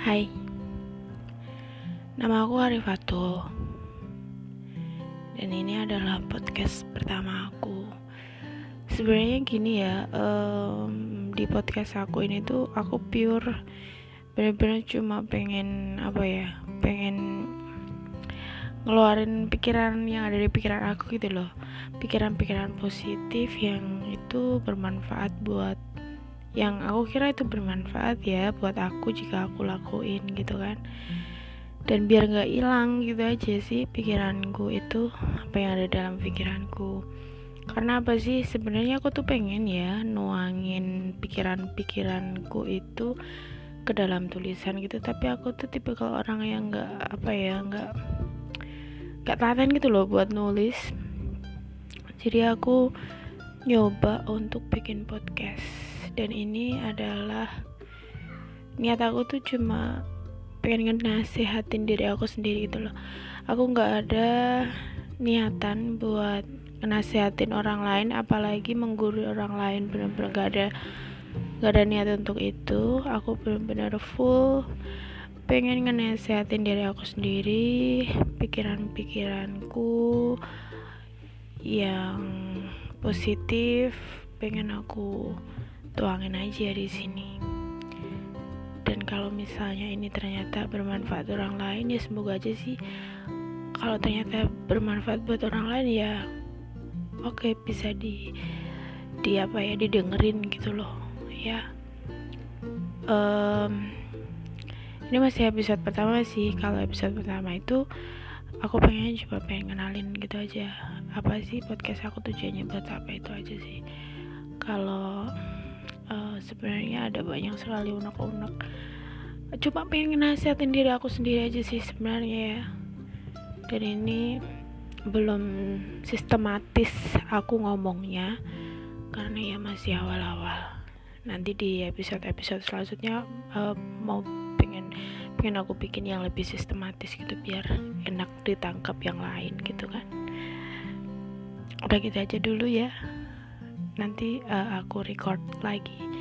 Hai. Nama aku Arifatul. Dan ini adalah podcast pertama aku. Sebenarnya gini ya um, Di podcast aku ini tuh Aku pure Bener-bener cuma pengen Apa ya Pengen Ngeluarin pikiran yang ada di pikiran aku gitu loh. Pikiran-pikiran positif yang itu bermanfaat buat yang aku kira itu bermanfaat ya buat aku jika aku lakuin gitu kan. Dan biar nggak hilang gitu aja sih pikiranku itu apa yang ada dalam pikiranku. Karena apa sih? Sebenarnya aku tuh pengen ya nuangin pikiran-pikiranku itu ke dalam tulisan gitu. Tapi aku tuh tipe kalau orang yang nggak apa ya nggak nggak tahan gitu loh buat nulis. Jadi aku nyoba untuk bikin podcast dan ini adalah niat aku tuh cuma pengen nasihatin diri aku sendiri gitu loh. Aku nggak ada niatan buat nasihatin orang lain apalagi menggurui orang lain. Benar-benar gak ada gak ada niat untuk itu. Aku benar-benar full pengen ngenasehatin diri aku sendiri pikiran-pikiranku yang positif pengen aku tuangin aja di sini. Dan kalau misalnya ini ternyata bermanfaat orang lain ya semoga aja sih. Kalau ternyata bermanfaat buat orang lain ya oke okay, bisa di di apa ya didengerin gitu loh ya. Um, ini masih episode pertama sih. Kalau episode pertama itu aku pengen coba pengen kenalin gitu aja. Apa sih podcast aku tujuannya buat apa itu aja sih. Kalau uh, sebenarnya ada banyak sekali unek-unek. Coba pengen nasihatin diri aku sendiri aja sih sebenarnya ya. Dan ini belum sistematis aku ngomongnya karena ya masih awal-awal. Nanti di episode-episode selanjutnya uh, mau pengen pengen aku bikin yang lebih sistematis gitu biar enak ditangkap yang lain gitu kan. Udah gitu aja dulu ya nanti uh, aku record lagi